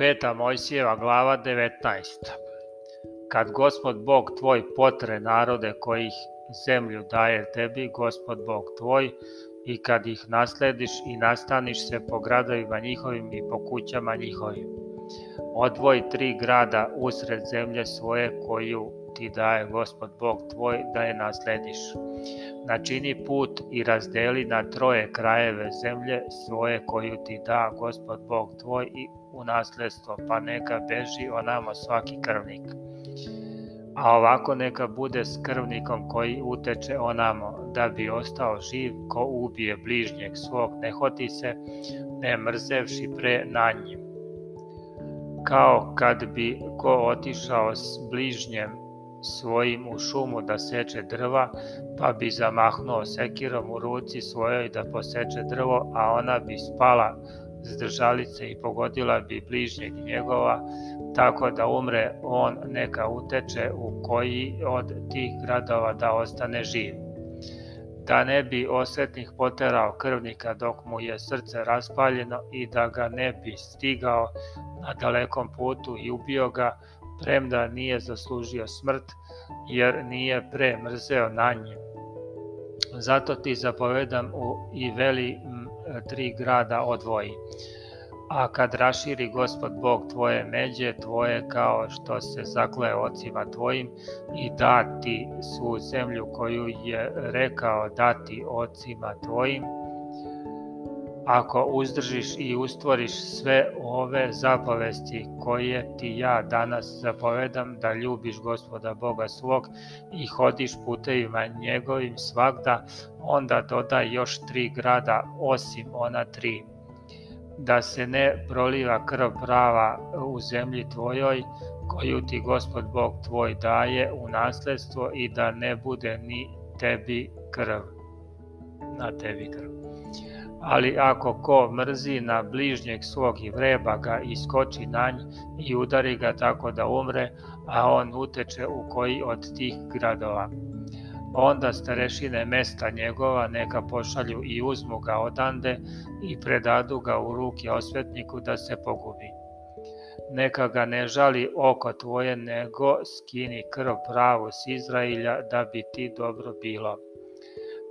peta Mojsijeva glava 19. Kad gospod Bog tvoj potre narode kojih zemlju daje tebi, gospod Bog tvoj, i kad ih naslediš i nastaniš se po gradovima njihovim i po kućama njihovim. Odvoji tri grada usred zemlje svoje koju ti daje gospod Bog tvoj da je naslediš. Načini put i razdeli na troje krajeve zemlje svoje koju ti da gospod Bog tvoj i u nasledstvo, pa neka beži onamo svaki krvnik. A ovako neka bude s krvnikom koji uteče onamo, da bi ostao živ ko ubije bližnjeg svog, ne hoti se, ne mrzevši pre na njim kao kad bi ko otišao s bližnjem svojim u šumu da seče drva, pa bi zamahnuo sekirom u ruci svojoj da poseče drvo, a ona bi spala s držalice i pogodila bi bližnjeg njegova, tako da umre on neka uteče u koji od tih gradova da ostane živ. Da ne bi osvetnih poterao krvnika dok mu je srce raspaljeno i da ga ne bi stigao na dalekom putu i ubio ga, premda nije zaslužio smrt, jer nije pre mrzeo na nje. Zato ti zapovedam u i veli tri grada odvoji. A kad raširi gospod Bog tvoje međe, tvoje kao što se zakle ocima tvojim i dati svu zemlju koju je rekao dati ocima tvojim, ako uzdržiš i ustvoriš sve ove zapovesti koje ti ja danas zapovedam da ljubiš gospoda Boga svog i hodiš putevima njegovim svakda, onda dodaj još tri grada osim ona tri. Da se ne proliva krv prava u zemlji tvojoj, koju ti gospod Bog tvoj daje u nasledstvo i da ne bude ni tebi krv. Na tebi krv. Ali ako ko mrzi na bližnjeg svog i vreba ga i skoči na nj i udari ga tako da umre, a on uteče u koji od tih gradova. Onda starešine mesta njegova neka pošalju i uzmu ga odande i predadu ga u ruke osvetniku da se pogubi. Neka ga ne žali oko tvoje, nego skini krv pravu s Izrailja da bi ti dobro bilo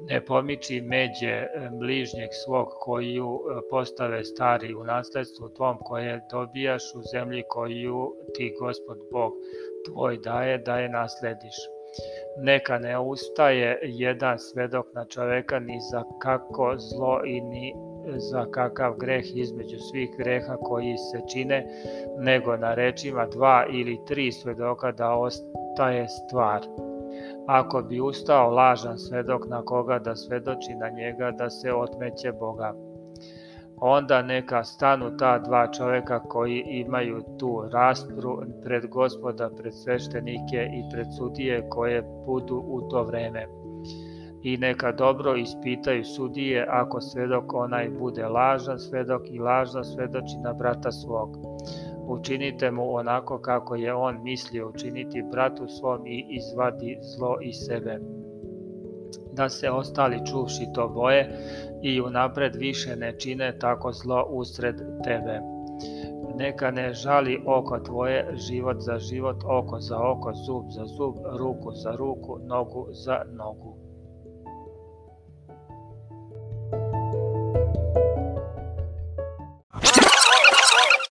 ne pomiči međe e, bližnjeg svog koju e, postave stari u nasledstvu tvom koje dobijaš u zemlji koju ti gospod Bog tvoj daje da je naslediš. Neka ne ustaje jedan svedok na čoveka ni za kako zlo i ni e, za kakav greh između svih greha koji se čine, nego na rečima dva ili tri svedoka da ostaje stvar. Ako bi ustao lažan svedok na koga da svedoči na njega da se otmeće Boga, onda neka stanu ta dva čoveka koji imaju tu raspru pred gospoda, pred sveštenike i pred sudije koje budu u to vreme. I neka dobro ispitaju sudije ako svedok onaj bude lažan svedok i lažno svedoči na brata svog učinite mu onako kako je on mislio učiniti bratu svom i izvadi zlo iz sebe da se ostali čuvši to boje i unapred više ne čine tako zlo usred tebe. Neka ne žali oko tvoje, život za život, oko za oko, zub za zub, ruku za ruku, nogu za nogu.